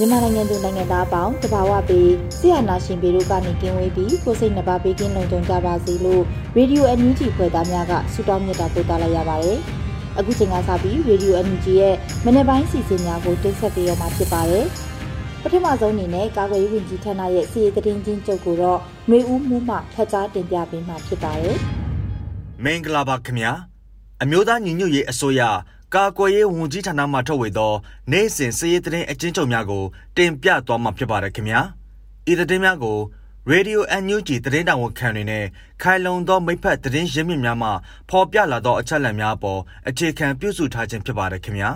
မြန်မာနိုင်ငံသူနိုင်ငံသားအပေါင်းတဘာဝပေးဆရာနာရှင်ပေတို့ကနေကင်းဝေးပြီးကိုစိတ်နှပါပေးကင်းလုံခြုံကြပါစေလို့ရေဒီယိုအန်ယူဂျီဖွယ်သားများကဆုတောင်းမြတ်တာပို့သလိုက်ရပါတယ်။အခုချိန်ကစပြီးရေဒီယိုအန်ယူဂျီရဲ့မနေ့ပိုင်းစီစဉ်များကိုတင်ဆက်ပေးရမှာဖြစ်ပါတယ်။ပထမဆုံးအနေနဲ့ကာကွယ်ရေးဝန်ကြီးဌာနရဲ့စီရေးသတင်းချင်းချုပ်ကိုတော့ຫນွေဦးမှုမှဖတ်ကြားတင်ပြပေးမှာဖြစ်ပါတယ်။မင်္ဂလာပါခင်ဗျာ။အမျိုးသားညီညွတ်ရေးအစိုးရ ကာကွယ်ရေးဝန်ကြီးဌာနမှထုတ်ဝေသောနိုင်စဉ်စည်ရေးသတင်းအကျဉ်းချုပ်များကိုတင်ပြသွားမှာဖြစ်ပါတယ်ခင်ဗျာဤသတင်းများကို Radio NUG သတင်းတောင်ဝန်ခံတွေနဲ့ခိုင်လုံသောမိဖက်သတင်းရင်းမြစ်များမှဖော်ပြလာသောအချက်အလက်များအပေါ်အခြေခံပြုစုထားခြင်းဖြစ်ပါတယ်ခင်ဗျာ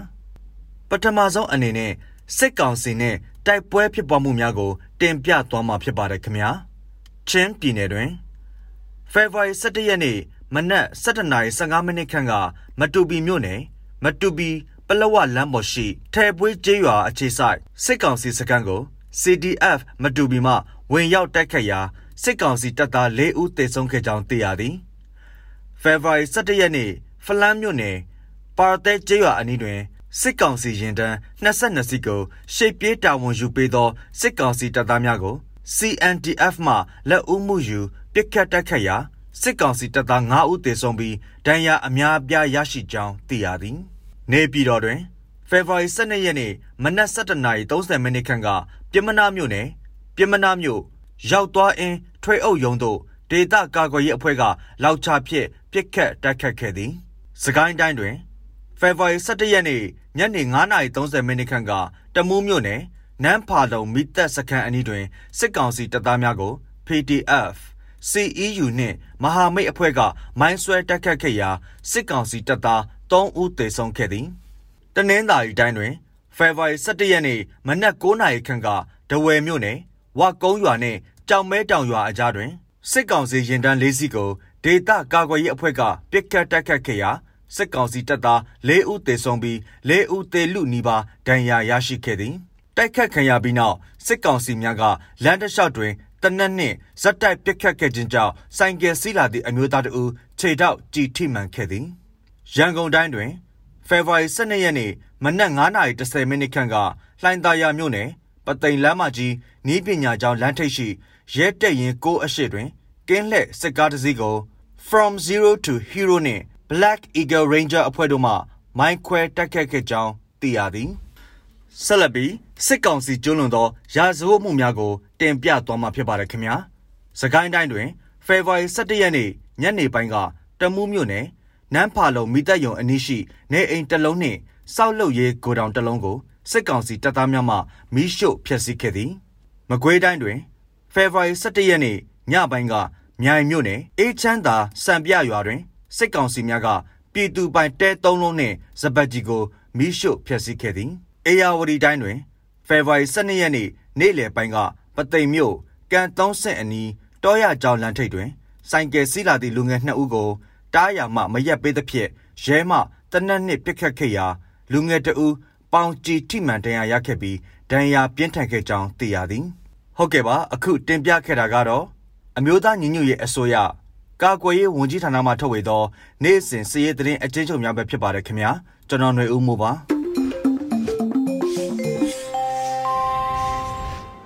ပထမဆုံးအနေနဲ့စစ်ကောင်စီနဲ့တိုက်ပွဲဖြစ်ပွားမှုများကို တင်ပြသွားမှာဖြစ်ပါတယ်ခင်ဗျာချင်းပြည်နယ်တွင်ဖေဖော်ဝါရီ17ရက်နေ့မနက်7:15မိနစ်ခန့်ကမတူပီမြို့နယ် မတူပီပလဝလမ်းပေါ်ရှိထဲပွေးကျေးရွာအခြေဆိုင်စစ်ကောင်စီစခန်းကို CDF မတူပီမှဝင်ရောက်တိုက်ခတ်ရာစစ်ကောင်စီတပ်သား၄ဦးသေဆုံးခဲ့ကြောင်းသိရသည်။ဖေဖော်ဝါရီ17ရက်နေ့ဖလန်းမြို့နယ်ပါတဲကျေးရွာအနီးတွင်စစ်ကောင်စီရင်တန်း22စီးကိုရှေ့ပြေးတာဝန်ယူပေးသောစစ်ကောင်စီတပ်သားများကို CNDF မှလက်ဦးမှုယူပစ်ခတ်တိုက်ခတ်ရာစစ်ကောင်စီတပ်သား9ဦးသေဆုံးပြီးဒဏ်ရာအများအပြားရရှိကြောင်းသိရသည်။ နေပြည်တော်တွင်ဖေဖော်ဝါရီ12ရက်နေ့မနက်7:30မိနစ်ခန့်ကပြမနာမြို့နယ်ပြမနာမြို့ရောက်သွားအင်းထွေအုပ်ရုံးသို့ဒေသကာကွယ်ရေးအဖွဲ့ကလောက်ချဖြင့်ပြစ်ခတ်တိုက်ခတ်ခဲ့သည်စကိုင်းတိုင်းတွင်ဖေဖော်ဝါရီ17ရက်နေ့ညနေ9:30မိနစ်ခန့်ကတမူးမြို့နယ်နန်းဖာလုံမိသက်စခန်းအနီးတွင်စစ်ကောင်စီတပ်သားများကို PDF CEU နှင့်မဟာမိတ်အဖွဲ့ကမိုင်းဆွဲတိုက်ခတ်ခဲ့ရာစစ်ကောင်စီတပ်သား 3ဦးသေဆုံးခဲ့သည်တနင်္သာရီတိုင်းတွင်ဖေဖော်ဝါရီ17ရက်နေ့မနက်9:00နာရီခန့်ကဒဝယ်မြို့နယ်ဝကုန်းရွာနှင့်ကြောင်မဲတောင်ရွာအကြားတွင်စစ်ကောင်စီရင်တန်း၄စီးကိုဒေသကာကွယ်ရေးအဖွဲ့ကပစ်ခတ်တိုက်ခတ်ခဲ့ရာစစ်ကောင်စီတပ်သား၄ဦးသေဆုံးပြီး၄ဦးသေလူနီးပါးဒဏ်ရာရရှိခဲ့သည်တိုက်ခတ်ခံရပြီးနောက်စစ်ကောင်စီများကလမ်းတစ်လျှောက်တွင်တနက်နှင့်ဇက်တိုက်ပစ်ခတ်ခဲ့ခြင်းကြောင့်ဆိုင်ကယ်စီးလာသည့်အမျိုးသားတဦးခြေထောက်ကြည်ထိမှန်ခဲ့သည် ရန်ကုန်တိုင်းတွင်ဖေဖော်ဝါရီ12ရက်နေ့မနက်9:30မိနစ်ခန့်ကလှိုင်သာယာမြို့နယ်ပသိမ်လမ်းမကြီးနီးပညာကျောင်းလမ်းထိပ်ရှိရဲတက်ရင်ကိုအရှိတွင်ကင်းလှည့်စစ်ကားတစ်စီးကို From Zero to Hero နှင့် Black Eagle Ranger အဖွဲ့တို့မှမိုင်းခွဲတိုက်ခတ်ခဲ့ကြောင်းသိရသည်ဆက်လက်ပြီးစစ်ကောင်စီကျူးလွန်သောရာဇဝတ်မှုများကို တင်ပြသွားမှာဖြစ်ပါတယ်ခင်ဗျာ။စကိုင်းတိုင်းတွင်ဖေဖော်ဝါရီ17ရက်နေ့ညနေပိုင်းကတမူးမြို့နယ် နန်းဖာလုံမိသက်ယုံအနီးရှိနေအိမ်တစ်လုံးနှင့်စောက်လုပ်ရေးဂိုဒေါင်တစ်လုံးကိုစစ်ကောင်စီတပ်သားများမှမီးရှို့ဖျက်ဆီးခဲ့သည်မကွေးတိုင်းတွင်ဖေဖော်ဝါရီ17ရက်နေ့ညပိုင်းကမြိုင်မြို့နယ်အေးချမ်းသာစံပြရွာတွင်စစ်ကောင်စီများကပြည်သူပိုင်တဲသုံးလုံးနှင့်စပတ်ကြီးကိုမီးရှို့ဖျက်ဆီးခဲ့သည်အေယာဝတီတိုင်းတွင်ဖေဖော်ဝါရီ12ရက်နေ့နေ့လယ်ပိုင်းကပသိမ်မြို့ကန်သုံးဆင့်အနီးတောရကျောင်းလမ်းထိပ်တွင် ဆိုင်ကယ်စီးလာသည့်လူငယ်2ဦးကို တားရမှမရက်ပေးသဖြင့်ရဲမှတနက်နှစ်ပစ်ခတ်ခဲ့ရာလူငယ်တဦးပေါင်ကြည်ထိမှန်ဒဏ်ရာရခဲ့ပြီးဒဏ်ရာပြင်းထန်ခဲ့ကြောင်းသိရသည်ဟုတ်ကဲ့ပါအခုတင်ပြခဲ့တာကတော့အမျိုးသားညီညွတ်ရေးအစိုးရကာကွယ်ရေးဝန်ကြီးဌာနမှထုတ်ဝေသော နေ့စဉ်စည်ရေးသတင်းအကျဉ်းချုပ်များပဲဖြစ်ပါတယ်ခင်ဗျာကျွန်တော်ຫນွေဦးမိုးပါ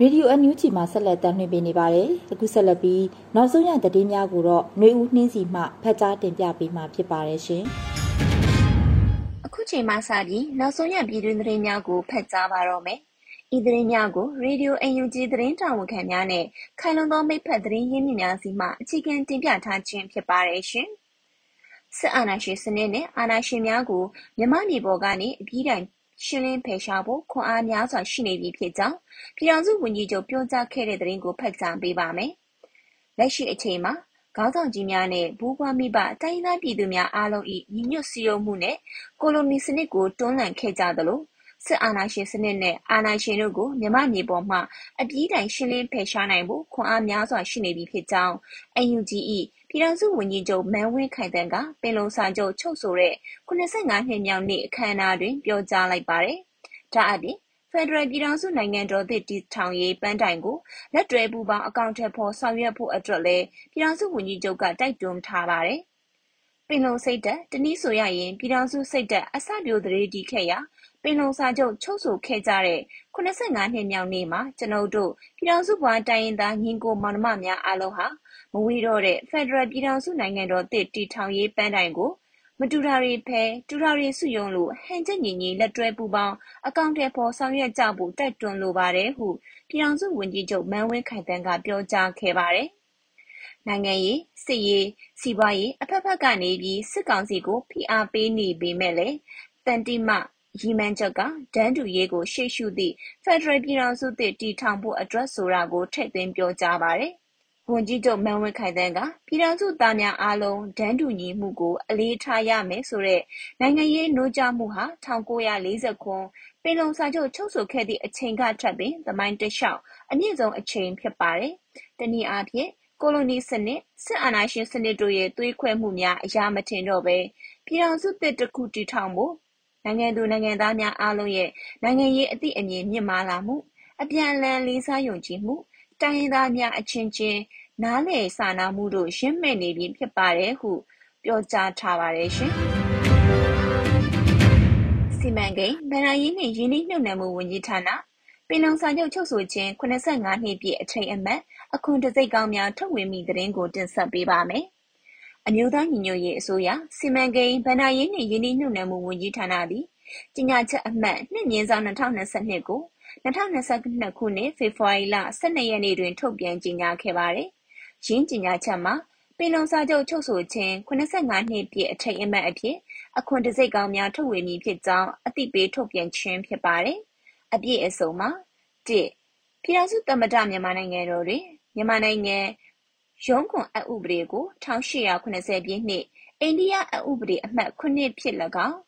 ရေဒီယိုအန်ယူဂျီမှာဆက်လက်တင်ပြနေပါတယ်။အခုဆက်လက်ပြီးနောက်ဆုံးရသတင်းများကိုတော့ຫນွေဦးနှင်းစီမှဖတ်ကြားတင်ပြပေးမှာဖြစ်ပါတယ်ရှင်။အခုချိန်မှစပြီးနောက်ဆုံးရပြည်တွင်းသတင်းများကိုဖတ်ကြားပါတော့မယ်။ဤသတင်းများကိုရေဒီယို UNG သတင်းတာဝန်ခံများနဲ့ခိုင်လုံသောမိဖက်သတင်းရင်းမြစ်များစီမှအခြေခံတင်ပြထားခြင်းဖြစ်ပါတယ်ရှင်။စစ်အာဏာရှင်စနစ်နဲ့အာဏာရှင်များကိုမြန်မာပြည်ပေါ်ကနေအပြီးတိုင် ရှင်းလင်းဖယ်ရှားဖို့ခွန်အားများစွာရှိနေပြီဖြစ်ကြောင်းပြည်ထောင်စုဝန်ကြီးချုပ်ပြောကြားခဲ့တဲ့သတင်းကိုဖတ်ကြားပေးပါမယ်။လက်ရှိအချိန်မှာခေါင်းဆောင်ကြီးများနဲ့ဘူးဘွားမိဘတိုင်းရင်းသားပြည်သူများအားလုံး၏ညီညွတ်စည်းရုံးမှုနဲ့ကိုလိုနီစနစ်ကိုတွန်းလှန်ခဲ့ကြသလို စစ်အာဏာရှင်စနစ်နဲ့ အာဏာရှင်တို့ကို မြန်မာမြေပေါ်မှ အပြည့်တိုင် ရှင်းလင်းဖယ်ရှားနိုင်ဖို့ ခွန်အားများစွာ ရှိနေပြီဖြစ်ကြောင်း UNG ၏ပြည်ထောင်စုဝန်ကြီးချုပ် မန်းဝင်းခိုင်တန်းက ပင်လုံစာချုပ် ချုပ်ဆိုတဲ့85နှစ်မြောက်နေ့ အခမ်းအနားတွင် ပြောကြားလိုက်ပါတယ်။ဒါအပြင် ဖက်ဒရယ်ပြည်ထောင်စု နိုင်ငံတော်သစ် တည်ထောင်ရေး ပန်းတိုင်ကို လက်တွဲပူးပေါင်း အကောင်အထည်ဖော် ဆောင်ရွက်ဖို့အတွက်လည်း ပြည်ထောင်စုဝန်ကြီးချုပ်က တိုက်တွန်းထားပါတယ်။ပင်လုံစိတ်ဓာတ် တနည်းဆိုရရင် ပြည်ထောင်စုစိတ်ဓာတ် အစပျိုးသရေတည်ခဲ့ရာ ပင်လုံစာချုပ် ချုပ်ဆိုခဲ့ကြတဲ့ ၇၅ နှစ်မြောက်နေ့မှာ ကျွန်ုပ်တို့ ပြည်ထောင်စုဖွား တိုင်းရင်းသား ညီအကိုမောင်နှမများအားလုံးဟာ မဝေးတော့တဲ့ ဖက်ဒရယ်ပြည်ထောင်စု နိုင်ငံတော်သစ် တည်ထောင်ရေးပန်းတိုင်ကို မတူတာတွေဖယ် တူတာတွေစုယုံလို့ ဟန်ချက်ညီညီ လက်တွဲပူးပေါင်း အကောင့်ထဲပေါ်ဆောင်ရွက်ကြဖို့ တိုက်တွန်းလိုပါတယ်ဟု ပြည်ထောင်စုဝန်ကြီးချုပ် မန်းဝင်းခိုင်တန်းက ပြောကြားခဲ့ပါတယ်။နိုင်ငံရေး စစ်ရေး စီးပွားရေးအဖက်ဖက်ကနေပြီး စစ်ကောင်စီကို ဖိအားပေးနေပေမဲ့လည်းတန်တိမ ရည်မှန်းချက်က တန်းတူရေးကို ရှေ့ရှုသည့် ဖက်ဒရယ်ပြည်ထောင်စုသစ် တည်ထောင်ဖို့အတွက်ဆိုတာကို ထည့်သွင်းပြောကြားပါတယ်။ဝန်ကြီးချုပ် မန်းဝင်းခိုင်သန်းက ပြည်ထောင်စုသားများအားလုံး တန်းတူညီမှုကို အလေးထားရမယ်ဆိုတဲ့ နိုင်ငံရေးနိုးကြားမှုဟာ1949ပင်လုံစာချုပ် ချုပ်ဆိုခဲ့သည့်အချိန်ကထပ်ပင် သမိုင်းတလျှောက် အမြင့်ဆုံးအချိန် ဖြစ်ပါတယ်။တနည်းအားဖြင့် ကိုလိုနီစနစ် စစ်အာဏာရှင်စနစ်တို့ရဲ့ သွေးခွဲမှုများ အရာမထင်တော့ပဲပြည်ထောင်စုသစ်တစ်ခု တည်ထောင်ဖို့ နိုင်ငံသူနိုင်ငံသားများအားလုံးရဲ့ နိုင်ငံရေးအသည့်အမြင်မြင့်မားလာမှု အပြန်အလှန်လေးစားယုံကြည်မှု တိုင်းရင်းသားများအချင်းချင်း နားလည်စာနာမှုတို့ရင့်မှည့်နေပြီဖြစ်ပါတယ်ဟု ပြောကြားထားပါတယ်ရှင်။စီမံကိန်းဗဏ္ဍာရေးနှင့် ရင်းနှီးမြှုပ်နှံမှုဝန်ကြီးဌာန ပင်လုံစာချုပ် ချုပ်ဆိုခြင်း85နှစ်ပြည့် အထိမ်းအမှတ် အခွန်တစိတ်ကောင်းများ ထုတ်ဝေမိသတင်းကို တင်ဆက်ပေးပါမယ်။ အမျိုးသားညီညွတ်ရေးအစိုးရစီမံကိန်းဗဏ္ဍာရေးနှင့်ရင်းနှီးမြှုပ်နှံမှုဝန်ကြီးဌာနသည်ကြေညာချက်အမှတ်2မြင်းဆောင်2022ကို2022ခုနှစ်ဖေဖော်ဝါရီလ12ရက်နေ့တွင် ထုတ်ပြန်ကြေညာခဲ့ပါတယ်။ရင်းကြေညာချက်မှာပင်လုံစာချုပ်ချုပ်ဆိုခြင်း85နှစ်ပြည့်အထိမ်းအမှတ်အဖြစ်အခွန်တစိတ်ကောင်းများထုတ်ဝေမည်ဖြစ်ကြောင်းအသိပေးထုတ်ပြန်ခြင်းဖြစ်ပါတယ်။အပြည့်အစုံမှာ1ပြည်ထောင်စုသမ္မတမြန်မာနိုင်ငံတော်တွင်မြန်မာနိုင်ငံ ရုံးခွန်အဥပဒေကို 1880ပြည့်နှစ် အိန္ဒိယအဥပဒေအမှတ်9ဖြစ်၎င်း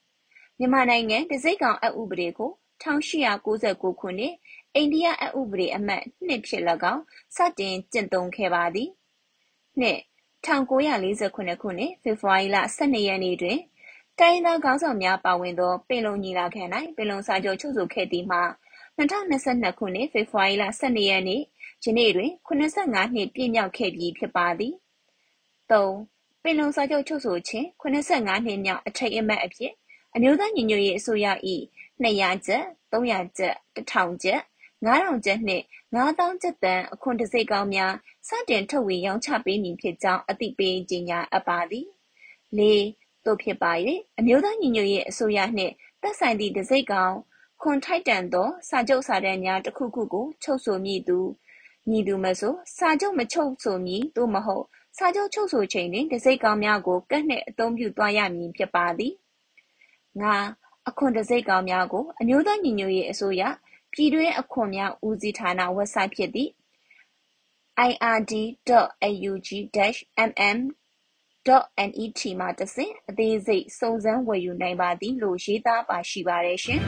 မြန်မာနိုင်ငံတစိတ်ကောင်အဥပဒေကို 1899 ခုနှစ် အိန္ဒိယအဥပဒေအမှတ် 2 ဖြစ်၎င်း စတင်ကျင့်သုံးခဲ့ပါသည်။နှစ်1948ခုနှစ် ဖေဖော်ဝါရီလ12ရက်နေ့တွင် တိုင်းရင်းသားခေါင်းဆောင်များပါဝင်သော ပင်လုံညီလာခံ၌ပင်လုံစာချုပ် ချုပ်ဆိုခဲ့သည်မှာ2022ခုနှစ် ဖေဖော်ဝါရီလ12ရက်နေ့ ယနေ့တွင်85နှစ်ပြည့်မြောက်ခဲ့ပြီဖြစ်ပါသည်။3ပင်လုံစာချုပ်ချုပ်ဆိုခြင်း85နှစ်မြောက်အထိတ်အမှတ်အဖြစ်အမျိုးသားညီညွတ်ရေးအစိုးရ၏200ကျပ်300ကျပ်1000ကျပ်9000ကျပ်နှင့်9000ကျပ်တန်အခွန်တစိတ်ကောင်းများစတင်ထုတ်ဝေရောင်းချပေးမည်ဖြစ်ကြောင်းအသိပေးကြေညာအပ်ပါသည်၄သို့ဖြစ်ပါ၍အမျိုးသားညီညွတ်ရေးအစိုးရနှင့်သက်ဆိုင်သည့်တစိတ်ကောင်ခွန်ထိုက်တန်သောစာချုပ်စာတမ်းများတစ်ခုခုကိုချုပ်ဆိုမည်သူ မည်သူမဆို စာချုပ်မချုပ်ဆိုမည် သို့မဟုတ် စာချုပ်ချုပ်ဆိုချိန်တွင်တစိတ်ကောင်များကို ကတ်နှင့်အသုံးပြုသွားရမည် ဖြစ်ပါသည်ငါအခွန်တံဆိပ်ကောင်များကို အမျိုးသားညီညွတ်ရေးအစိုးရ ပြည်တွင်းအခွန်များဦးစီးဌာန ဝက်ဆိုက်ဖြစ်သည့် ird.aug-mm.net မှာတဆင့် အသေးစိတ် စုံစမ်းဝယ်ယူနိုင်ပါသည်လို့ ရေးသားပါရှိပါတယ်ရှင်။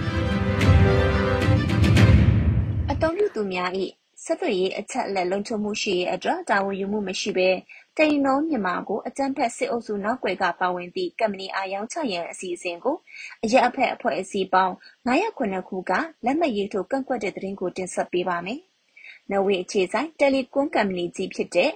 အသုံးပြုသူများ၏ ဆက်သွယ်ရေးအချက်အလက်လုံခြုံမှုရှိရေးအတွက်တာဝန်ယူမှုမရှိဘဲတယ်လီနောမြန်မာကိုအကြမ်းဖက်စစ်အုပ်စုနောက်ကွယ်ကပါဝင်သည့်ကမ္ပဏီအားရောင်းချရန်အစီအစဉ်ကိုအရပ်ဖက်အဖွဲ့အစည်းပေါင်း909ခုကလက်မှတ်ရေးထိုးကန့်ကွက်တဲ့သတင်းကိုတင်ဆက်ပေးပါမယ်။နော်ဝေအခြေဆိုင်တယ်လီကွန်ကမ္ပဏီကြီးဖြစ်တဲ့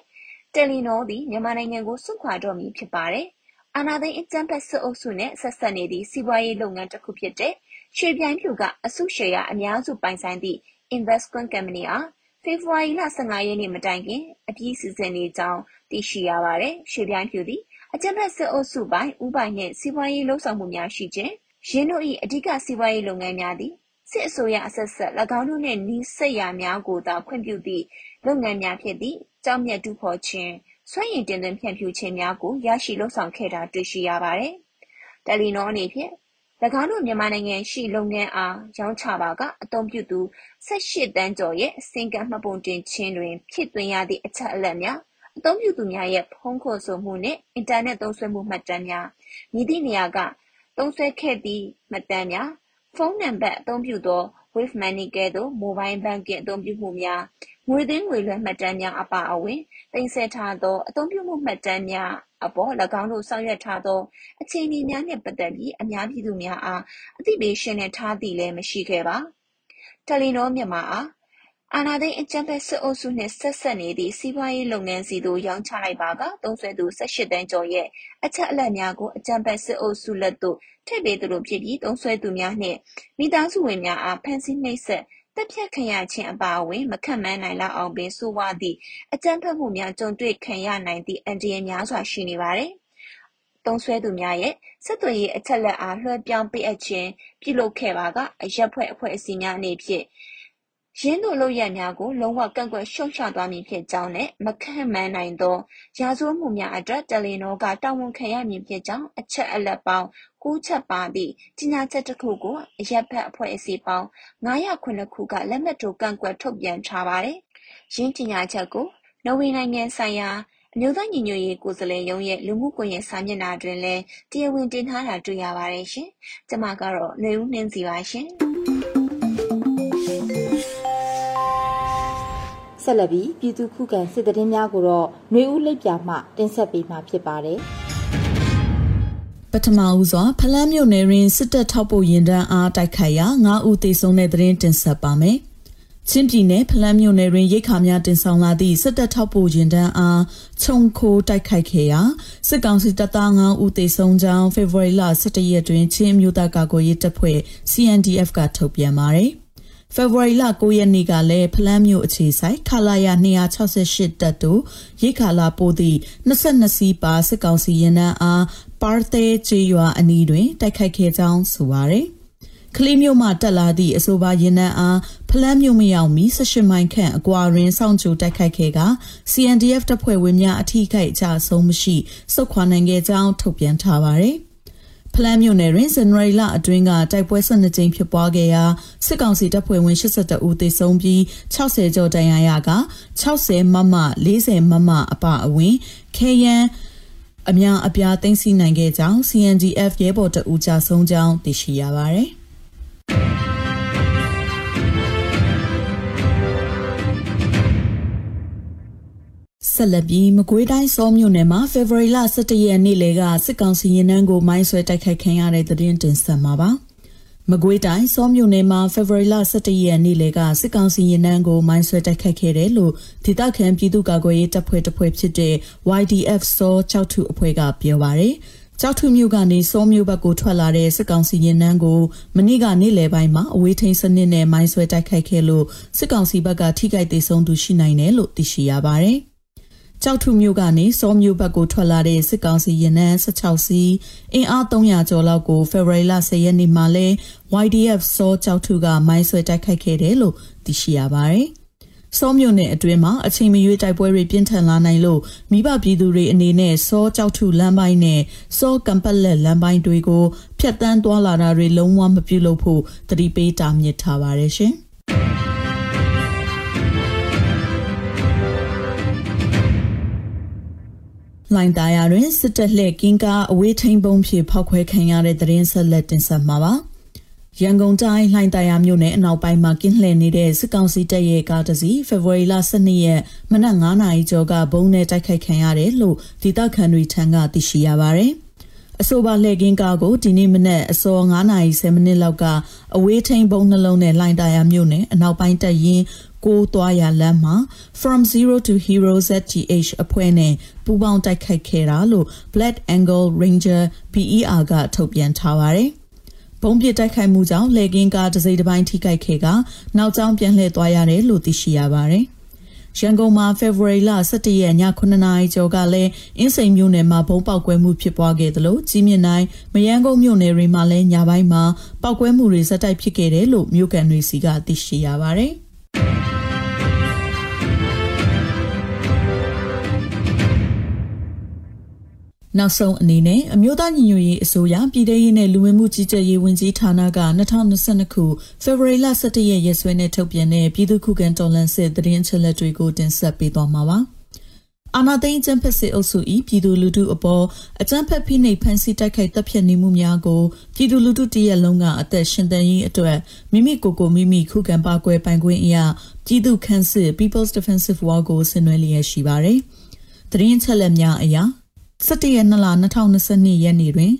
တယ်လီနောသည်မြန်မာနိုင်ငံကိုစွန့်ခွာတော့မည်ဖြစ်ပါတယ်။အာနာသိန်းအကြမ်းဖက်စစ်အုပ်စုနဲ့ဆက်ဆက်နေသည့်စီးပွားရေးလုပ်ငန်းတစ်ခုဖြစ်တဲ့ရွှေပြိုင်ဖြူကအစုရှယ်ယာအများစုပိုင်ဆိုင်သည့် Investment Company အား ဖေဖော်ဝါရီလ15ရက်နေ့မတိုင်ခင်အပြီးစီစဉ်နေကြောင်းသိရှိရပါတယ်။ရွှေပြိုင်ဖြူသည်အကြမ်းဖက်စစ်အုပ်စုပိုင်းဦးပိုင်နှင့်စီးပွားရေးလှုပ်ဆောင်မှုများရှိခြင်း။ယင်းတို့၏အဓိကစီးပွားရေးလုပ်ငန်းများသည်စစ်အစိုးရအဆက်ဆက်၎င်းတို့နှင့်နီးစပ်ရာများကိုသာခွင့်ပြုသည့်လုပ်ငန်းများဖြစ်သည့်ကျောက်မျက်တူးဖော်ခြင်း၊စွမ်းအင်တင်သွင်းဖြန့်ဖြူးခြင်းများကိုရရှိလုပ်ဆောင်ခဲ့တာတွေ့ရှိရပါသည်။တယ်လီနောအနေဖြင့်၎ င်းတို့မြန်မာနိုင်ငံရှိလုပ်ငန်းအားရောင်းချပါကအသုံးပြုသူ18တန်းကျော်ရဲ့စင်ကမှတ်ပုံတင်ခြင်းတွင် ဖြစ်သွင်းရသည့်အချက်အလက်များအသုံးပြုသူများရဲ့ဖုန်းခေါ်ဆိုမှုနှင့်အင်တာနက်သုံးစွဲမှုမှတ်တမ်းများမည်သည့်နေရာကသုံးစွဲခဲ့သည့်မှတ်တမ်းများဖုန်းနံပါတ်အသုံးပြုသော Wave Money ကဲ့သို့ Mobile Banking အသုံးပြုမှုများ ငွေသွင်းငွေလွှဲမှတ်တမ်းများ အပါအဝင် သိမ်းဆည်းထားသော အသုံးပြုမှုမှတ်တမ်းများအပေါ်၎င်းတို့ ဆောင်ရွက်ထားသော အခြေအနေများနှင့် ပတ်သက်ပြီး အများပြည်သူများအား အသိပေးရှင်းလင်းထားသည်လည်း မရှိခဲ့ပါ။တယ်လီနောမြန်မာအား အာဏာသိမ်းအကြမ်းဖက်စစ်အုပ်စုနှင့်ဆက်စပ်နေသည့်စီးပွားရေးလုပ်ငန်းဆီသို့ရောင်းချလိုက်ပါကသုံးစွဲသူ18တန်းကျော်ရဲ့အချက်အလက်များကိုအကြမ်းဖက်စစ်အုပ်စုလက်သို့ထည့်ပေးသလိုဖြစ်ပြီးသုံးစွဲသူများနှင့်မိသားစုဝင်များအားဖမ်းဆီးနှိပ်စက်တပ်ဖြတ်ခံရခြင်းအပါအဝင် မခန့်မှန်းနိုင်လောက်အောင်ပင်ဆိုးဝါးသည့်အကြမ်းဖက်မှုများကြုံတွေ့ခံရနိုင်သည့်အန္တရာယ်များစွာရှိနေပါသည်။သုံးစွဲသူများရဲ့ဆက်သွယ်ရေးအချက်လက်အားလွှဲပြောင်းပေးအပ်ခြင်းပြုလုပ်ခဲ့ပါကအရက်ဖွဲ့အဖွဲ့အစည်းများအနေဖြင့် ယင်းသို့လုပ်ရပ်များကို လုံးဝကန့်ကွက်ရှုတ်ချသွားမည်ဖြစ်ကြောင်းနဲ့ မခန့်မှန်းနိုင်သော ရာဇဝတ်မှုများအတွက် တယ်လီနောက တာဝန်ခံရမည်ဖြစ်ကြောင်း အချက်အလက်ပေါင်း ၉ ချက်ပါသည့် ကြေညာချက်တစ်ခုကို အရပ်ဘက်အဖွဲ့အစည်းပေါင်း909ခုက လက်မှတ်ထိုးကန့်ကွက် ထုတ်ပြန်ထားပါတယ်။ယင်းကြေညာချက်ကို နော်ဝေနိုင်ငံဆိုင်ရာ အမျိုးသားညီညွတ်ရေး ကိုယ်စားလှယ်ရုံးရဲ့ လူမှုကွန်ရက်စာမျက်နှာတွင်လည်း တရားဝင်တင်ထားတာ တွေ့ရပါတယ်ရှင်။ကျွန်မကတော့ຫນွေဦးနှင်းစီပါရှင်။ ဆက်လက်ပြီးပြည်သူခုခံစစ်တရင်များကိုတော့ຫນွေဦးလိပ်ပြမှ တင်ဆက်ပေးမှာဖြစ်ပါတယ်ပထမဦးစွာဖလန်းမြို့နယ်တွင်စစ်တပ်ထောက်ပို့ရင်တန်းအားတိုက်ခိုက်ရာ9ဦးသေဆုံးတဲ့သတင်းတင်ဆက်ပါမယ်။ချင်းပြည်နယ်ဖလန်းမြို့နယ်တွင်ရိတ်ခါများတင်ဆောင်လာသည့်စစ်တပ်ထောက်ပို့ရင်တန်းအားခြုံခိုးတိုက်ခိုက်ခဲ့ရာစစ်ကောင်စီတပ်သား9ဦးသေဆုံးကြောင်းဖေဖော်ဝါရီလ17ရက်တွင်ချင်းမြို့သားကာကွယ်ရေးတပ်ဖွဲ့ CNDF ကထုတ်ပြန်ပါတယ်။ ဖေဖော်ဝါရီလ9ရက်နေ့ကလည်းဖလန်းမြို့အခြေဆိုင်ခလာယာ268တပ်တို့ရိခါလာပို့သည့်22စီးပါစစ်ကောင်စီရင်နှန်းအားပါသေးချေရွာအနီးတွင်တိုက်ခိုက်ခဲ့ကြောင်းဆိုပါရယ်ကလေးမျိုးမှတက်လာသည့်အဆိုပါရင်နှန်းအားဖလန်းမျိုးမရောက်မီ18မိုင်ခန့်အကွာတွင်စောင့်ကြိုတိုက်ခိုက်ခဲ့က CNDF တပ်ဖွဲ့ဝင်များအထူးခိုက်အကြဆုံးမရှိစုခွာနိုင်ခဲ့ကြောင်းထုတ်ပြန်ထားပါရယ် ဖလန်းမြို့နယ်တွင်ဇန်နဝါရီလအတွင်းကတိုက်ပွဲ12ကြိမ်ဖြစ်ပွားခဲ့ရာစစ်ကောင်စီတပ်ဖွဲ့ဝင်82ဦးသေဆုံးပြီး60ကျော်ဒဏ်ရာရက60မမ40မမအပအဝင်ခဲယမ်းအများအပြားသိမ်းဆည်းနိုင်ခဲ့ကြောင်း CNDF ရဲဘော်တအူကြဆုံးကြောင်းသိရှိရပါတယ်။ ဆက်လက်ပြီးမကွေးတိုင်းစောမြို့နယ်မှာဖေဖော်ဝါရီလ17ရက်နေ့လေကစစ်ကောင်စီရင်နှန်းကိုမိုင်းဆွဲတိုက်ခိုက်ခံရတဲ့သတင်းတင်ဆက်မှာပါမကွေးတိုင်းစောမြို့နယ်မှာဖေဖော်ဝါရီလ17ရက်နေ့လေကစစ်ကောင်စီရင်နှန်းကိုမိုင်းဆွဲတိုက်ခိုက်ခဲ့တယ်လို့ဒေသခံပြည်သူ့ကာကွယ်ရေးတပ်ဖွဲ့တစ်ဖွဲ့ဖြစ်တဲ့ YDF စောကြောက်ထုအဖွဲ့ကပြောပါရယ်ကြောက်ထုမြို့ကနေစောမြို့ဘက်ကိုထွက်လာတဲ့စစ်ကောင်စီရင်နှန်းကိုမနေ့ကနေ့လယ်ပိုင်းမှာအဝေးထိန်စနစ်နဲ့မိုင်းဆွဲတိုက်ခိုက်ခဲ့လို့စစ်ကောင်စီဘက်ကထိခိုက်ဒေဆုံးသူရှိနိုင်တယ်လို့သိရှိရပါတယ်။ ကြောက်ထုမြို့ကနေစောမြို့ဘက်ကိုထွက်လာတဲ့စစ်ကောင်စီရင်နှန်း16စီးအင်အား300ကျော်လောက်ကိုဖေဖော်ဝါရီလ10ရက်နေ့မှာလဲ YDF စောကြောက်ထုကမိုင်းဆွဲတိုက်ခိုက်ခဲ့တယ်လို့သိရှိရပါတယ်။စောမြို့နယ်အတွင်းမှာအချိန်မရွေးတိုက်ပွဲတွေပြင်းထန်လာနိုင်လို့မိဘပြည်သူတွေအနေနဲ့စောကြောက်ထုလမ်းပိုင်းနဲ့စောကံပတ်လက်လမ်းပိုင်းတွေကိုဖျက်ဆီးသွားလာတာတွေလုံးဝမပြုလုပ်ဖို့တတိပေးတာမြစ်ထားပါတယ်ရှင်။ လိုင်တာယာတွင်စစ်တပ်လှည့်ကင်းကားအဝေးထိန်ပုံဖြေဖောက်ခွဲခံရတဲ့သတင်းဆက်လက်တင်ဆက်မှာပါရန်ကုန်တိုင်းလှိုင်သာယာမြို့နယ်အနောက်ပိုင်းမှာကင်းလှည့်နေတဲ့စစ်ကောင်စီတပ်ရဲ့ကားတစ်စီးဖေဖော်ဝါရီလ12ရက်မနက်9:00နာရီကျော်ကဘုံနဲ့တိုက်ခိုက်ခံရတယ်လို့ဒေသခံတွေထံကသိရှိရပါတယ်။အဆိုပါလှည့်ကင်းကားကိုဒီနေ့မနက်အစော9:10မိနစ်လောက်ကအဝေးထိန်ဘုံနှလုံးနဲ့လှိုင်သာယာမြို့နယ်အနောက်ပိုင်းတပ်ရင်း ကိုသွားရလမ်းမှာ From Zero to Hero ZTH အဖွဲ့နဲ့ပူးပေါင်းတိုက်ခိုက်ခဲ့တာလို့ Black Angle Ranger BER ကထုတ်ပြန်ထားပါတယ်။ဘုံပြစ်တိုက်ခိုက်မှုကြောင့်လေကင်းကားတစ်စိတ်တစ်ပိုင်းထိခိုက်ခဲ့ကနောက်ကျောင်းပြန်လှည့်သွားရတယ်လို့သိရှိရပါတယ်။ရန်ကုန်မှာဖေဖော်ဝါရီလ17ရက်ည9နာရီကျော်ကလည်းအင်းစိန်မြို့နယ်မှာဘုံပေါက်ကွဲမှုဖြစ်ပွားခဲ့သလိုကြီးမြင့်တိုင်းမယန်းကုန်းမြို့နယ်တွေမှာလည်းညပိုင်းမှာပောက်ကွဲမှုတွေဇက်တိုက်ဖြစ်ခဲ့တယ်လို့မြို့ကန်တွေစီကသိရှိရပါတယ်။ နောက်ဆုံးအနေနဲ့အမျိုးသားညီညွတ်ရေးအစိုးရပြည်ထရေးနဲ့လူဝင်မှုကြီးကြပ်ရေးဝန်ကြီးဌာနက2022ခုဖေဖော်ဝါရီလ17ရက်ရက်စွဲနဲ့ထုတ်ပြန်တဲ့ပြည်သူ့ခုခံတော်လှန်စစ်သတင်းချက်လက်တွေကိုတင်ဆက်ပေးသွားမှာပါ။အာနာသိန်းကျန်းဖက်စစ်အုပ်စု၏ပြည်သူလူထုအပေါ်အကြမ်းဖက်ဖိနှိပ်ဖန်ဆီးတိုက်ခိုက်တပ်ဖြတ်နေမှုများကိုပြည်သူလူထုတရက်လုံးကအသက်ရှင်သန်ရေးအတွက်မိမိကိုယ်ကိုမိမိခုခံပါကွယ်ပိုင်ခွင့်အရာပြည်သူခန့်စစ် People's Defensive War ကိုဆင်နွှဲလျက်ရှိပါတယ်။သတင်းချက်လက်များအရာ 17ရက်2လ2022ရက်နေ့တွင်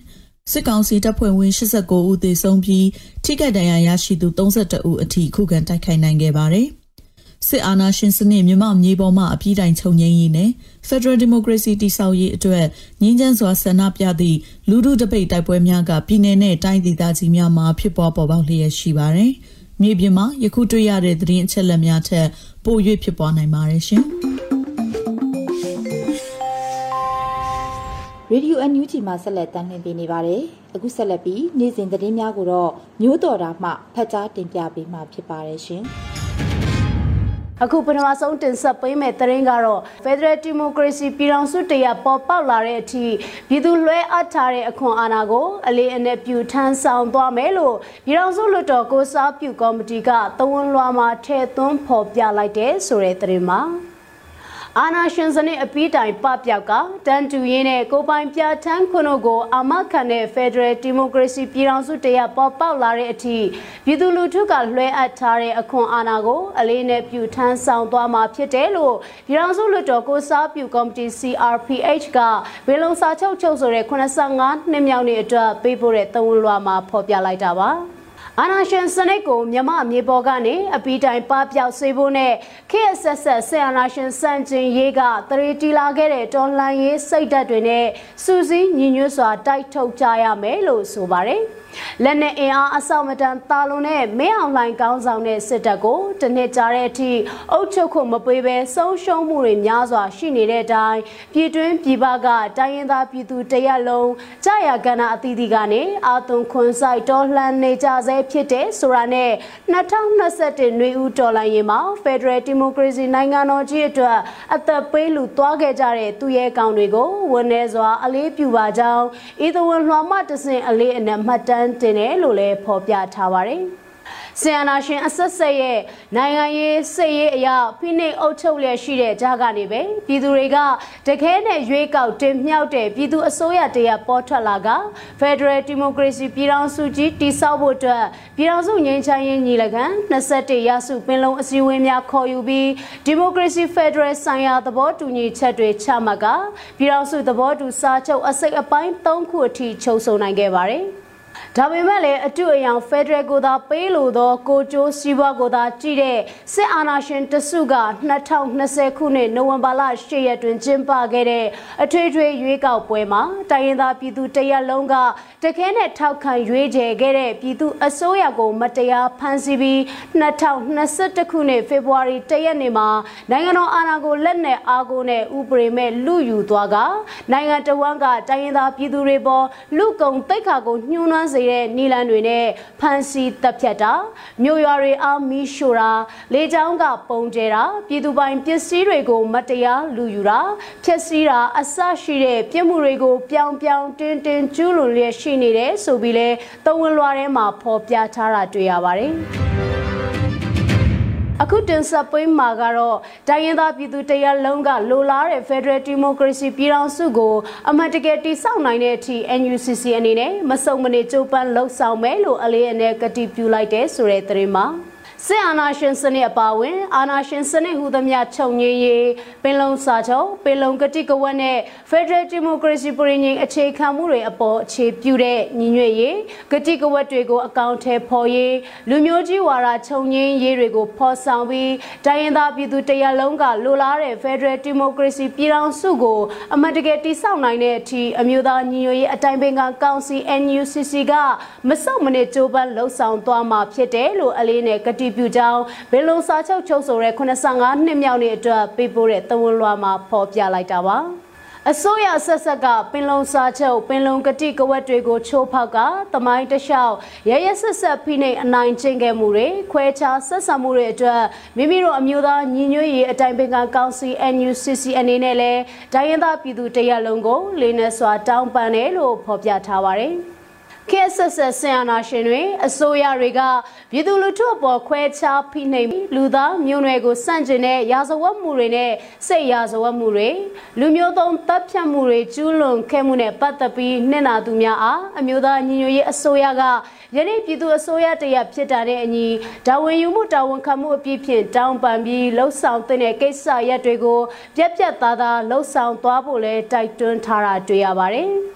စစ်ကောင်စီတပ်ဖွဲ့ဝင်89ဦးသေဆုံးပြီးထိခိုက်ဒဏ်ရာရရှိသူ32ဦးအထိခုခံတိုက်ခိုက်နိုင်ခဲ့ပါတယ်။စစ်အာဏာရှင်စနစ်မြမမြေပေါ်မှအပြည့်တိုင်ချုပ်ငြိမ်းရေးနဲ့ Federal Democracy တည်ဆောက်ရေးအတွက်ငြင်းချမ်းစွာဆန္ဒပြသည့်လူထုတပိတ်တိုက်ပွဲများကပြည်내နဲ့တိုင်းဒေသကြီးများမှာဖြစ်ပေါ်ပေါ်ပေါက်လျက်ရှိပါတယ်။မြေပြင်မှာယခုတွေ့ရတဲ့သတင်းအချက်အလက်များထက်ပို၍ဖြစ်ပေါ်နိုင်ပါတယ်ရှင်။ ရေဒီယို NUG မှာဆက်လက်တင်ပြနေပါတယ်။အခုဆက်လက်ပြီးနေ့စဉ်သတင်းများကိုတော့မျိုးတော်တာမှဖတ်ကြားတင်ပြပေးမှာဖြစ်ပါတယ်ရှင်။အခုပထမဆုံးတင်ဆက်ပေးမယ့်သတင်းကတော့ Federal Democracy ပြည်ထောင်စုတရားပေါ်ပေါက်လာတဲ့အထိပြည်သူလွှဲအပ်ထားတဲ့အခွန်အာဏာကိုအလေးအနက်ပြုထမ်းဆောင်သွားမယ်လို့ပြည်ထောင်စုလွှတ်တော်ကိုစားပြုကော်မတီကသဝန်လွှာမှာထည့်သွင်းဖော်ပြလိုက်တဲ့ဆိုတဲ့သတင်းမှာ အာနာရှင်စနစ်အပီးတိုင်ပပျောက်ကတန်တူရင်းနဲ့ကိုပိုင်ပြထန်းခွန်းတို့ကိုအာမခံတဲ့ Federal Democracy ပြည်ထောင်စုတရားပေါ်ပေါက်လာတဲ့အထိပြည်သူလူထုကလွှဲအပ်ထားတဲ့အခွန်အာဏာကိုအလေးနဲ့ပြုထမ်းဆောင်သွားမှာဖြစ်တယ်လို့ပြည်ထောင်စုလွှတ်တော်ကိုစားပြုကော်မတီ CRPH ကဝေလုံစာချုပ်ချုပ်ဆိုတဲ့85နှစ်မြောက်နေ့အတွက်ပေးပို့တဲ့သဝန်လွှာမှာဖော်ပြလိုက်တာပါ။ အာနာရှင်စနစ်ကိုမြမမြေပေါ်ကနေအပီတိုင်ပပျောက်စေဖို့နဲ့ခေတ်ဆက်ဆက်ဆင်အာနာရှင်စန့်ကျင်ရေးကတရေတီလာခဲ့တဲ့တော်လှန်ရေးစိတ်ဓာတ်တွေနဲ့စူးစီးညီညွတ်စွာတိုက်ထုတ်ကြရမယ်လို့ဆိုပါတယ်။ လက်နဲ့အင်အားအဆောက်မတန်တာလွန်တဲ့မင်းအောင်လှိုင်ကောင်းဆောင်တဲ့စစ်တပ်ကိုတနစ်ကြာတဲ့အထိအုပ်ချုပ်ခွင့်မပေးဘဲဆုံးရှုံးမှုတွေများစွာရှိနေတဲ့အတိုင်းပြည်တွင်းပြည်ပကတိုင်းရင်းသားပြည်သူတရက်လုံးကြာရကဏ္ဍအသီးသီးကနေအာသွန်ခွန်ဆိုင်တော်လှန်နေကြဆဲဖြစ်တဲ့ဆိုတာနဲ့2021နွေဦးတော်လှန်ရေးမှာ Federal Democracy နိုင်ငံတော်ကြီးအတွက်အသက်ပေးလူသွားခဲ့ကြတဲ့သူရဲကောင်တွေကိုဝန်내စွာအလေးပြုပါကြောင်းဤသဝန်လွှာမှတဆင်အလေးအနက်မှတ်တမ်းတင်တယ်လို့လည်းဖော်ပြထားပါတယ်။ဆီယနာရှင်အဆက်ဆက်ရဲ့နိုင်ငံရေးစစ်ရေးအရာဖိနှိပ်အုပ်ချုပ်လျက်ရှိတဲ့ကြားကနေပဲပြည်သူတွေကတခဲနဲ့ရွေးကောက်တင်မြှောက်တဲ့ပြည်သူအစိုးရတရပေါ်ထွက်လာက Federal Democracy ပြည်ထောင်စုကြီးတည်ဆောက်ဖို့အတွက်ပြည်ထောင်စုငြိမ်းချမ်းရေးညီလာခံ21ရစုပင်လုံးအစည်းအဝေးများခေါ်ယူပြီး Democracy Federal ဆိုင်ရာသဘောတူညီချက်တွေချမှတ်ကပြည်ထောင်စုသဘောတူစာချုပ်အစိတ်အပိုင်း၃ခုအထိချုပ်ဆိုနိုင်ခဲ့ပါတယ်။ ဒါပေမဲ့လည်းအတူအယောင်ဖက်ဒရယ်ကိုသာပေးလို့သောကိုကျိုးစီးပွားကိုသာကြည့်တဲ့စစ်အာဏာရှင်တစုက2020ခုနှစ်နိုဝင်ဘာလ10ရက်တွင်ကျင်းပခဲ့တဲ့အထွေထွေရွေးကောက်ပွဲမှာတိုင်းရင်းသားပြည်သူတရက်လုံးကတခဲနဲ့ထောက်ခံရွေးချယ်ခဲ့တဲ့ပြည်သူအစိုးရကိုမတရားဖမ်းဆီးပြီး2021ခုနှစ်ဖေဖော်ဝါရီ1ရက်နေ့မှာနိုင်ငံတော်အာဏာကိုလက်နက်အားကိုနဲ့ဥပဒေမဲ့လူယူသွားကနိုင်ငံတော်ဝန်ကတိုင်းရင်းသားပြည်သူတွေပေါ်လူကုန်တိတ်ခါကိုညှိုးနှွမ်းစေတဲ့နီလန်တွေနဲ့ဖမ်းဆီးတပ်ဖြတ်တာမြို့ရွာတွေအားမီးရှို့တာလေကြောင်းကပုံကျဲတာပြည်သူပိုင်ပစ္စည်းတွေကိုမတရားလူယူတာဖျက်ဆီးတာအဆရှိတဲ့ပြစ်မှုတွေကိုပြောင်းပြောင်းတင်းတင်းကျူးလွန်လျက်ရှိနေတယ်ဆိုပြီးလဲတဝန်လွှာထဲမှာဖော်ပြထားတာတွေ့ရပါတယ် အခုတင်ဆက်ပေးမှာကတော့တိုင်းရင်းသားပြည်သူတရက်လုံးကလိုလားတဲ့ Federal Democracy ပြည်ထောင်စုကိုအမှန်တကယ်တည်ဆောက်နိုင်တဲ့အထိ NUCC အနေနဲ့မစုံမနေကြိုးပမ်းလှုပ်ဆောင်မယ်လို့အလေးအနက်ကတိပြုလိုက်တဲ့ဆိုတဲ့သတင်းမှာ စစ်အာဏာရှင်စနစ်အပါအဝင်အာဏာရှင်စနစ်ဟူသမျှချုပ်ငြိမ်းရေးပင်လုံစာချုပ်ပင်လုံကတိကဝတ်နဲ့ Federal Democracy ပြည်ငြိမ်အခြေခံမှုတွေအပေါ်အခြေပြုတဲ့ညီညွတ်ရေးကတိကဝတ်တွေကိုအကောင့်ထဲပေါ်ရေးလူမျိုးကြီးဝါဒချုပ်ငြိမ်းရေးတွေကိုဖော်ဆောင်ပြီးတိုင်းရင်းသားပြည်သူတရက်လုံးကလိုလားတဲ့ Federal Democracy ပြည်ထောင်စုကိုအမှန်တကယ်တည်ဆောက်နိုင်တဲ့အထိအမျိုးသားညီညွတ်ရေးအတိုင်းပင်ကကောင်စီ NUCC ကမဆုတ်မနစ်ကြိုးပမ်းလှုပ်ဆောင်သွားမှာဖြစ်တယ်လို့အလေးနဲ့ကတိည်ပြုကြောင်းဘယ်လုံစာချုပ်ချုပ်ဆိုတဲ့85နှစ်မြောက်နေ့အတွက်ပေးပို့တဲ့သဝန်လွှာမှာဖော်ပြလိုက်တာပါအစိုးရဆက်ဆက်ကပင်လုံစာချုပ်ပင်လုံကတိကဝတ်တွေကိုချိုးဖောက်ကတမိုင်းတလျှောက်ရရဆက်ဆက်ဖိနှိပ်အနိုင်ကျင့်ခဲ့မှုတွေခွဲခြားဆက်ဆံမှုတွေအတွက်မိမိတို့အမျိုးသားညီညွတ်ရေးအတိုင်းပင်ကကောင်စီ NUCC အနေနဲ့လည်းဒိုင်းရင်သားပြည်သူတရက်လုံးကိုလေးနက်စွာတောင်းပန်တယ်လို့ဖော်ပြထားပါတယ်။ ခေတ်ဆက်ဆက်ဆင်အာနာရှင်တွေအစိုးရတွေကပြည်သူလူထုအပေါ်ခွဲခြားဖိနှိပ်လူသားမျိုးနွယ်ကိုစန့်ကျင်တဲ့ရာဇဝတ်မှုတွေနဲ့စိတ်ရာဇဝတ်မှုတွေလူမျိုးသုံးတပ်ဖြတ်မှုတွေကျူးလွန်ခဲ့မှုနဲ့ပတ်သက်ပြီးနှစ်နာသူများအားအမျိုးသားညီညွတ်ရေးအစိုးရကယနေ့ပြည်သူအစိုးရတရဖြစ်တာတဲ့အညီဒါဝင်ယူမှုတာဝန်ခံမှုအပြည့်ဖြင့်တောင်းပန်ပြီးလှုပ်ဆောင်တဲ့ကိစ္စရပ်တွေကိုပြက်ပြက်သားသားလှုပ်ဆောင်သွားဖို့လဲတိုက်တွန်းထားတာတွေ့ရပါတယ်။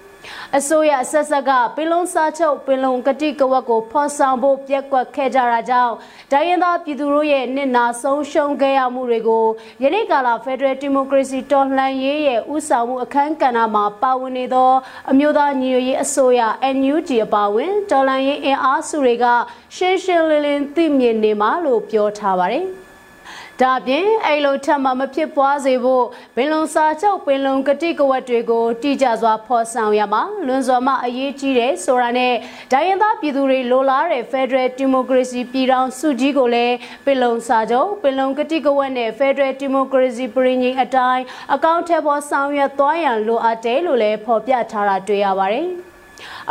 အစိုးရဆက်ဆက်ကပင်လုံစားချုပ်ပင်လုံကတိကဝတ်ကိုဖော်ဆောင်ဖို့ပြက်ကွက်ခဲ့ကြတာကြောင့်တိုင်းရင်းသားပြည်သူတို့ရဲ့နှစ်နာဆုံးရှုံးခဲ့ရမှုတွေကိုယနေ့ကာလဖက်ဒရယ်ဒီမိုကရေစီတော်လှန်ရေးရဲ့ဥဆောင်မှုအခမ်းကဏ္ဍမှာပါဝင်နေသော အမျိုးသားညီညွတ်ရေးအစိုးရ NUG အပါအဝင်တော်လှန်ရေးအင်အားစုတွေကရှင်းရှင်းလင်းလင်းသိမြင်နေမှာလို့ပြောထားပါတယ်။ ဒါပြင်အဲ့လိုထပ်မမဖြစ်ပွားစေဖို့ဘင်လုံစာချုပ်ပင်လုံကတိကဝတ်တွေကိုတိကျစွာဖော်ဆောင်ရမှာလွန်စွာမှအရေးကြီးတယ်ဆိုတာနဲ့ဒိုင်းရင်သားပြည်သူတွေလိုလားတဲ့ Federal Democracy ပြည်ထောင်စုကြီးကိုလည်းပင်လုံစာချုပ်ပင်လုံကတိကဝတ်နဲ့ Federal Democracy ပြည်ငြိမ်အတိုင်းအကောင့်ထဲပေါ်ဆောင်ရွက်သွားရန်လိုအပ်တယ်လို့လည်းဖော်ပြထားတာတွေ့ရပါတယ်။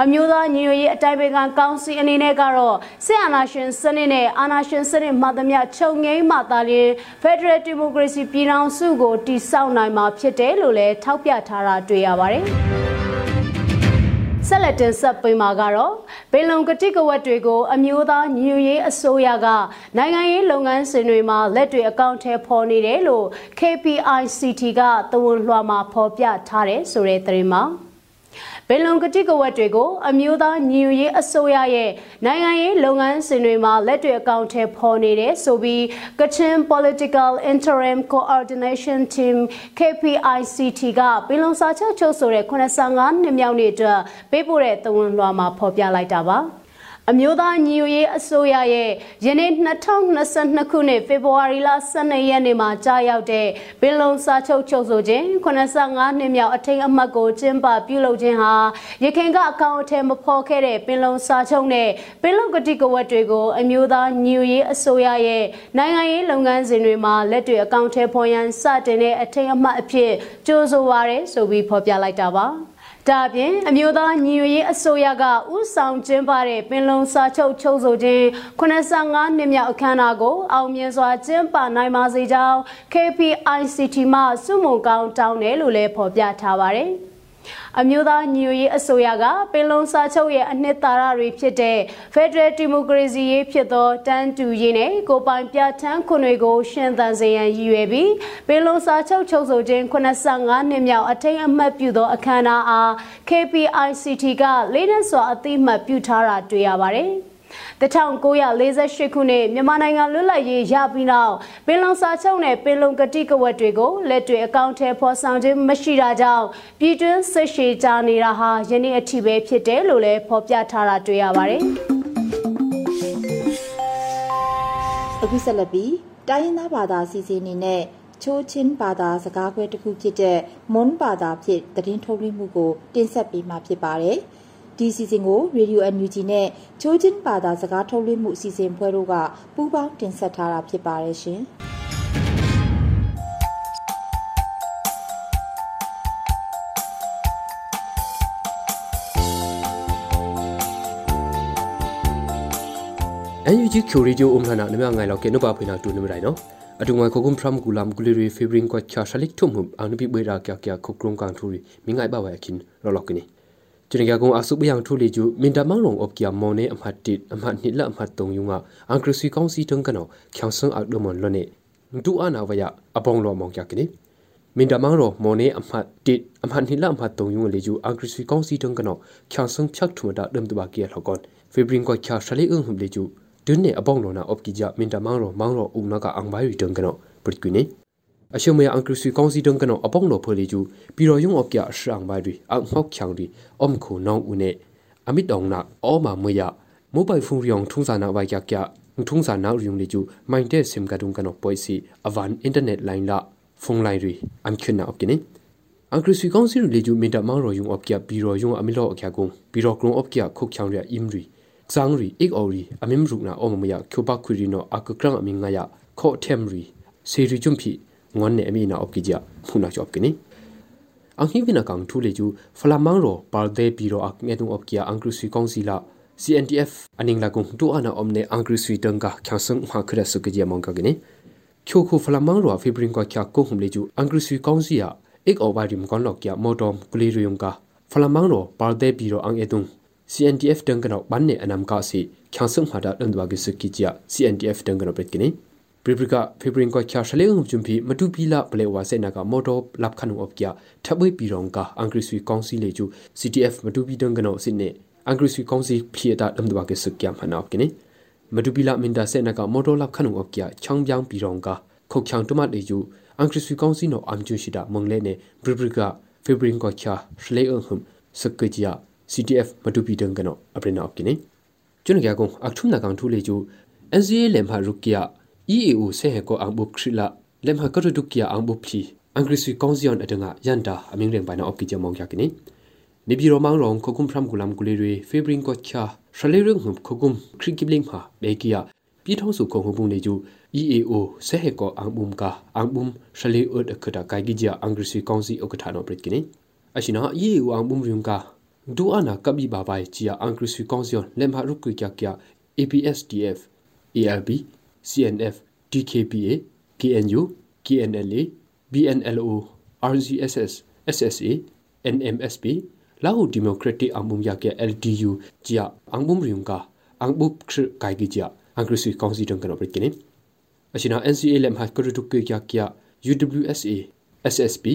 အမျိုးသားညီညွတ်ရေးအတိုင်းပင်ခံကောင်စီအနေနဲ့ကတော့စစ်အာဏာရှင်စနစ်နဲ့အာဏာရှင်စနစ်မှသမျှချုပ်ငိမ့်မှသာလျှင် Federal Democracy ပြည်ထောင်စုကိုတည်ဆောက်နိုင်မှာဖြစ်တယ်လို့လည်းထောက်ပြထားတာတွေ့ရပါတယ်ဆက်လက်တင်ဆက်ပေးမှာကတော့ဘေလုံကတိကဝတ်တွေကိုအမျိုးသားညီညွတ်ရေးအစိုးရကနိုင်ငံရေးလုပ်ငန်းစဉ်တွေမှာလက်တွေအကောင့်ထဲပေါ်နေတယ်လို့ KPICT ကသဝန်လွှာမှာဖော်ပြထားတယ်ဆိုတဲ့သတင်းမှာ ဘယ်လုံကတိကဝတ်တွေကိုအမျိုးသားညီညွတ်ရေးအစိုးရရဲ့နိုင်ငံရေးလုပ်ငန်းစဉ်တွေမှာလက်တွေ့အကောင့်ထဲပေါ်နေတယ်ဆိုပြီး Kachin Political Interim Coordination Team KPICT ကဘယ်လုံစာချုပ်ချုပ်ဆိုတဲ့85နှစ်မြောက်နေ့အတွက်ပေးပို့တဲ့သဝန်လွှာမှာဖော်ပြလိုက်တာပါ။ အမျိုးသားညီညွတ်ရေးအစိုးရရဲ့ယနေ့2022ခုနှစ်ဖေဖော်ဝါရီလ12ရက်နေ့မှာကြာရောက်တဲ့ပင်လုံစာချုပ်ချုပ်ဆိုခြင်း85နှစ်မြောက်အထိမ်းအမှတ်ကိုကျင်းပပြုလုပ်ခြင်းဟာရခိုင်ကအကောင့်အထည်မဖော်ခဲ့တဲ့ပင်လုံစာချုပ်နဲ့ပင်လုံကတိကဝတ်တွေကိုအမျိုးသားညီညွတ်ရေးအစိုးရရဲ့နိုင်ငံရေးလုပ်ငန်းစဉ်တွေမှာလက်တွေ့အကောင့်အထည်ဖော်ရန်စတင်တဲ့အထိမ်းအမှတ်အဖြစ်ကြိုးဆိုပါရဆိုပြီးဖော်ပြလိုက်တာပါ။ ဒါပြင်အမျိုးသားညီညွတ်ရေးအစိုးရကဥဆောင်ကျင်းပတဲ့ပင်လုံစာချုပ်ချုပ်ဆိုခြင်း85နှစ်မြောက်အခမ်းအနားကို အောင်မြင်စွာကျင်းပနိုင်ပါစေကြောင်း KPICT မှစုမုံကောင်းတောင်းတယ်လို့လည်းဖော်ပြထားပါတယ်။ အမျိုးသားညီညွတ်ရေးအစိုးရကပင်လုံစာချုပ်ရဲ့အနှစ်သာရတွေဖြစ်တဲ့ Federal Democracy ရေးဖြစ်သောတန်းတူရေးနဲ့ကိုပိုင်ပြဋ္ဌာန်းခွင့်တွေကိုရှင်သန်စေရန်ရည်ရွယ်ပြီးပင်လုံစာချုပ်ချုပ်ဆိုခြင်း85နှစ်မြောက်အထိမ်းအမှတ်ပြုသောအခမ်းအနားအား KPICT ကလေးနက်စွာအသိမှတ်ပြုထားတာတွေ့ရပါတယ်။ 1948ခုနှစ်မြန်မာနိုင်ငံလွတ်လပ်ရေးရပြီးနောက်ပင်လုံစာချုပ်နဲ့ပင်လုံကတိကဝတ်တွေကိုလက်တွေ့အကောင့်ထဲဖော်ဆောင်ခြင်းမရှိတာကြောင့်ပြည်တွင်းစစ်ရှည်ကြနေတာဟာယနေ့အထိပဲဖြစ်တယ်လို့လည်းဖော်ပြထားတာတွေ့ရပါတယ်။အခုဆက်လက်ပြီးတိုင်းရင်းသားဘာသာစီစဉ်နေနဲ့ချိုးချင်းဘာသာစကားခွဲတစ်ခုဖြစ်တဲ့မွန်ဘာသာဖြစ်သတင်းထုတ်လွှင့်မှုကိုတင်ဆက်ပေးမှာဖြစ်ပါတယ်။ ဒီစီစဉ်ကို Radio NUG နဲ့ချိုးချင်းဘာသာစကားထုတ်လွှင့်မှုအစီအစဉ်ဖွဲ့တို့ကပူးပေါင်းတင်ဆက်ထားတာဖြစ်ပါတယ်ရှင်။အန်ယူဂျီကျူရီဂျိုအုံထနာနမငိုင်လောက်ကေနပါဖိနာတူနမရိုင်နော်အတူငွေခုကုမ်ဖရမ်ဂူလမ်ဂူလီရီဖေဘရင်ကွာချာရှလိကထုံမှုအနုပိဘွေရာကျကျခုကရုံကန်ထူရီမိငိုင်ဘဝခင်လောလောကနီ ကျရင်ကကုံအဆုပယံထူလီကျူမင်တမောင်လုံအော့ကီယမောနေအမတ်တိအမတ်နိလအမတ်တုံယုံကအန်ကရစီကောင်စီတုံကနောချောင်ဆန်အောက်ဒမွန်လနေဒူအနာဝယအပေါင်းလောမောင်ကြကနိမင်တမောင်ရောမောနေအမတ်တိအမတ်နိလအမတ်တုံယုံလေကျူအန်ကရစီကောင်စီတုံကနောချောင်ဆန်ဖြတ်ထူမတာဒမ်တဘာကီလောကွန်ဖေဘရင်ကိုချာရှလီအုံဟုလေကျူဒွန်းနေအပေါင်းလောနာအော့ကီကြမင်တမောင်ရောမောင်ရောဦးနာကအန်ဘိုင်ရီတုံကနောပရစ်ကွီနိ အရှုံမယအန်ကရစီကောင်စီတုံကနောအပေါင်းလောဖေလီကျူပြီးတော့ယုံအော့ကီအရှောင်းဘိုင်ရီအမောက်ချောင်ရီအုံခုနောင်ဦးနေအမိတောင်နာအောမာမွေရမိုဘိုင်ဖုန်ရီယောင်ထုံစာနာဝိုင်ကြကြငထုံစာနာရုံလေကျူမိုင်တဲ့စင်ကတုံကနောပွိုစီအဝန်အင်တာနက်လိုင်းလာဖုန်းလိုင်းရီအမ်ခွနာအပကိနေအန်ကရစီကောင်စီလေကျူမင်တမောင်ရောယုံအပကဘီရောယုံအမီလောအခါကုံဘီရောကရုံအပကခုတ်ချောင်းရအင်ရီဇန်ရီအိကအော်ရီအမင်ရုနာအမမယချိုပါခွရီနောအကကရံအမင်ငါယခေါ်တမ်ရီစေရီဂျုံဖီ ငွန်နေအမီနာအပကိကြဖုနာချောပကိနေအန်ဟိဝိနာကောင်ထူလေကျူဖလာမန်ရောပါဒေဘီရောအကငဲတုံအပကအန်ကရစီကောင်စီလာ CNTF aning la kung tu ana omne angri sui tanga khyasang ma khra su ke jamong ka gene kyo khu flamang ro fibrin ko kya ko humle ju angri sui kong si ya ek over rim kon lok kya modom kuli riyong ka flamang ro par de bi ro ang etung CNTF tanga no ban ne anam ka si khyasang ma da dan dwa ge su ki ja CNTF tanga no pet gene Pribrika Fibrin ko kya shale ngum chumpi matu pila ple wa se na ka modo lap khanu op kya thabwe pi rong ka angri sui kong si le ju CTF matu pi tanga no sin ne အင်္ဂရိစီကောင်စီဖြည့်တာဒမ်ဒဝကေစကျမ်ဟနာကိနေမဒူပီလာမင်ဒါဆေနကမော်တော်လပ်ခနုအကျချောင်းပြောင်းပြီးတော့ကခုတ်ချောင်းတမတ်လေယူအင်္ဂရိစီကောင်စီနောအမ်ကျူရှိတာမုံလဲနေဘရဘရကဖေဘရင်ကချာရှလေအဟမ်စကကြ CTF မဒူပီတန်ကနောအပရနာကိနေကျွန်းကြကုံအခုနကောင်ထူလေယူ NCA လမ်ဟာရုကီယာ EAO ဆေဟကိုအန်ဘုခရီလာလမ်ဟာကရဒုကီယာအန်ဘုဖီအင်္ဂရိစီကောင်စီယန်အတငါယန်တာအမင်းရင်ပိုင်နာအပကီချမောင်ကြကိနေနေပြည်တော်မောင်ရောင်ခုကုမ်ဖရမ်ကူလမ်ကူလီရီဖေဘရင်ကောချာရှလေရုံဟုခုကုမ်ခရီကီဘလင်းဟာဘေကီယာပြည်ထောင်စုခုံဟုပုံနေကျူ EAO ဆဲဟေကောအန်ဘုံကအန်ဘုံရှလေအတ်ခတာကိုင်ဂီဂျာအင်္ဂရိစီကောင်စီဥက္ကဋ္ဌနောပရစ်ကိနေအရှိနာ EAO အန်ဘုံရုံကဒူအနာကဘီဘာဘိုင်ချီယာအင်္ဂရိစီကောင်စီလမ်ဟာရုကွီကျကျ APSDF ARB CNF DKPA KNU KNLA BNLO RGSS SSA NMSP လာဟုဒီမိုကရက်တစ်အမှုရက LDU ဂျာအန်ဘုံရုံကအန်ဘုခရကိုင်ဂီဂျာအန်ဂရစီကောင်စီတန်ကနော်ပရိကိနေအရှင်နာ NCA လက်မှတ်ကရတုကေကက UWSA SSP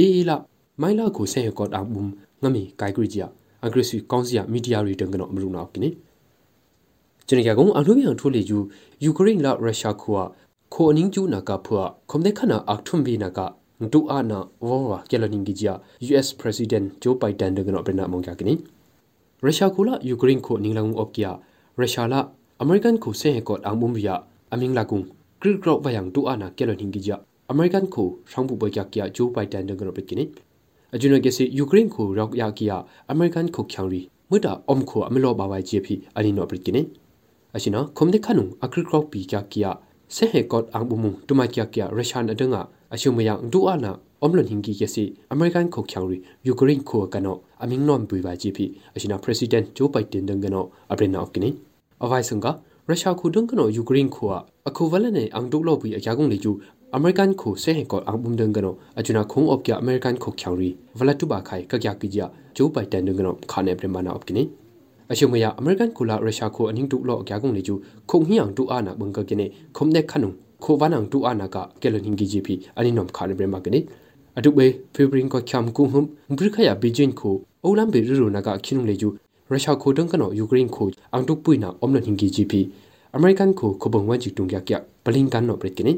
AA လာမိုင်လာကိုဆဲကော့အန်ဘုံငမီကိုင်ဂရီဂျာအန်ဂရစီကောင်စီယမီဒီယာရီတန်ကနော်မလူနာကိနေ ကျွန်တော်ကုံအလူပြန်ထိုးလေယူယူကရိန်းလာရုရှားခွာခိုအနင်းကျူနာကဖွာခုံတဲ့ခနာအခထွမ်ဘီနာကတူအာနာဝဝကဲလနင်းကြီး US President Joe Biden ဒကနောပနာမုန်ကကနီရုရှားကိုလာယူကရိန်းကိုနင်းလုံအော့ကီယာရုရှားလာအမေရိကန်ကိုဆဲဟေကော့အမုံဘီယာအမင်းလာကုံဂရစ်ဂရော့ဝယံတူအာနာကဲလနင်းကြီးအမေရိကန်ကိုဆောင်ပူပွဲကကီယာဂျိုးဘိုင်ဒန်ဒကနောပကီနီအဂျူနိုကစီယူကရိန်းကိုရောက်ရကီယာအမေရိကန်ကိုချောင်ရီမွတ်တာအုံခိုအမလောဘာဝိုင်ဂျီဖီအလီနောပကီနီအရှင်နာကွန်ဒခနုံအဂရစ်ဂရော့ပီကကီယာဆဲဟေကော့အံဘုံမတူမကကီယာရုရှားန ဒငါအရှုမယံဒူအာနာအမလန်ဟင်ကီကစီအမေရိကန်ခုတ်ချောင်ရီယူကရိန်းခိုကနောအမင်းနွန်ပူပါဂျီပီအရှင်နာပရက်စီဒန့်ဂျိုးပိုက်တင်ဒန်ကနောအပရင်နော့ကနီအဝိုင်စံကရုရှားခုဒန်ကနောယူကရိန်းခိုအခုဝလနဲ့ အန်တုလောပီအကြာကုန်လေကျူအမေရိကန်ခိုဆဲဟင်ကောအန်ဘုံဒန်ကနောအချနာခုံအော့ကအမေရိကန်ခုတ်ချောင်ရီဝလတုပါခိုင်ကကြကီဂျာဂျိုးပိုက်တန်ဒန်ကနောခါနေပရင်မနာအော့ကနီအရှုံမယအမေရိကန်ကူလာရုရှားခိုအနင်းတုလောအကြာကုန်လေကျူခုံဟီယံတူအာနာဘုံကကိနေခုံတဲ့ခနုံခိုဝနန်တူအာနာကကဲလနင်ဂီဂျီပီအနိနုံခါနေပရင်မကနီအတုပေဖေဘရင်ကချမ်ကုဟုမ်ဘရခယာဘီဂျင်ခိုအိုလမ်ဘေရူနာကခိနုလေကျူရုရှားခိုတန်ကနောယူကရိန်းခိုအန်တုပွိနာအုံနဟင်ဂီဂျီပီအမေရိကန်ခိုခဘုံဝမ်ဂျီတုံကြကပလင်ကန်နောပရကိနေ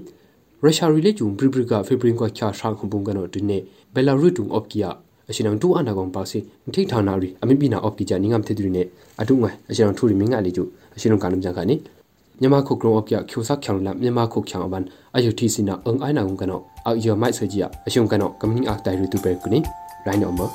ရုရှားရီလေကျူဘရဘရကဖေဘရင်ကချာရှန်ခုဘုံကနောဒင်းနေဘယ်လာရူတုံအော့ကီယာ အရှင်အောင်တူအနာကောင်ပါစီထိထာနာရီအမိပိနာအော့ကီဂျာနင်းငမ်တေဒရီနေအတုငွယ်အရှင်အောင်ထူရီမင်းငါလေကျူအရှင်အောင်ကနမ်ဂျန်ခါနေမြန်မာခုကရုံအပြကျူ sắc ချောင်းလာမြန်မာခုချောင်းအပန်အယုတီစီနာအင်အိုင်နာငုံကနောအယောမိုက်ဆကြီးအရှုံကနောကမင်းအတိုင်ရတူပဲကုနေရိုင်းနောမတေ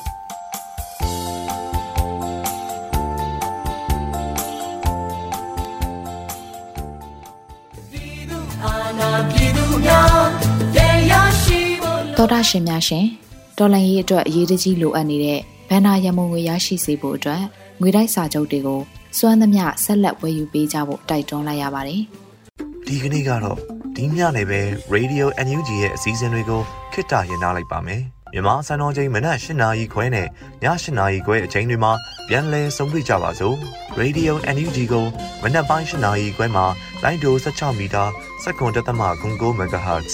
ာ်တာရှင်များရှင် တော်လန်ရေးအတွက်အရေးတကြီးလိုအပ်နေတဲ့ဘန္နာရမုံငွေရရှိစေဖို့အတွက်ငွေတိုက်စာချုပ်တွေကိုစွမ်းသမျှဆက်လက်ဝယ်ယူပေးကြဖို့တိုက်တွန်းလိုက်ရပါတယ်။ဒီကနေ့ကတော့ဒီညနေပဲ Radio NUG ရဲ့အစည်းအဝေးတွေကိုခਿੱတရရနိုင်ပါမယ်။မြန်မာစံတော်ချိန်မနက်၈နာရီခွဲနဲ့ည၈နာရီခွဲအချိန်တွေမှာပြန်လည်ဆုံးဖြတ်ကြပါစို့။ Radio NUG ကိုမနက်ပိုင်း၈နာရီခွဲမှာလိုင်းဒို16မီတာစက္ကန့်တသမ9 MHz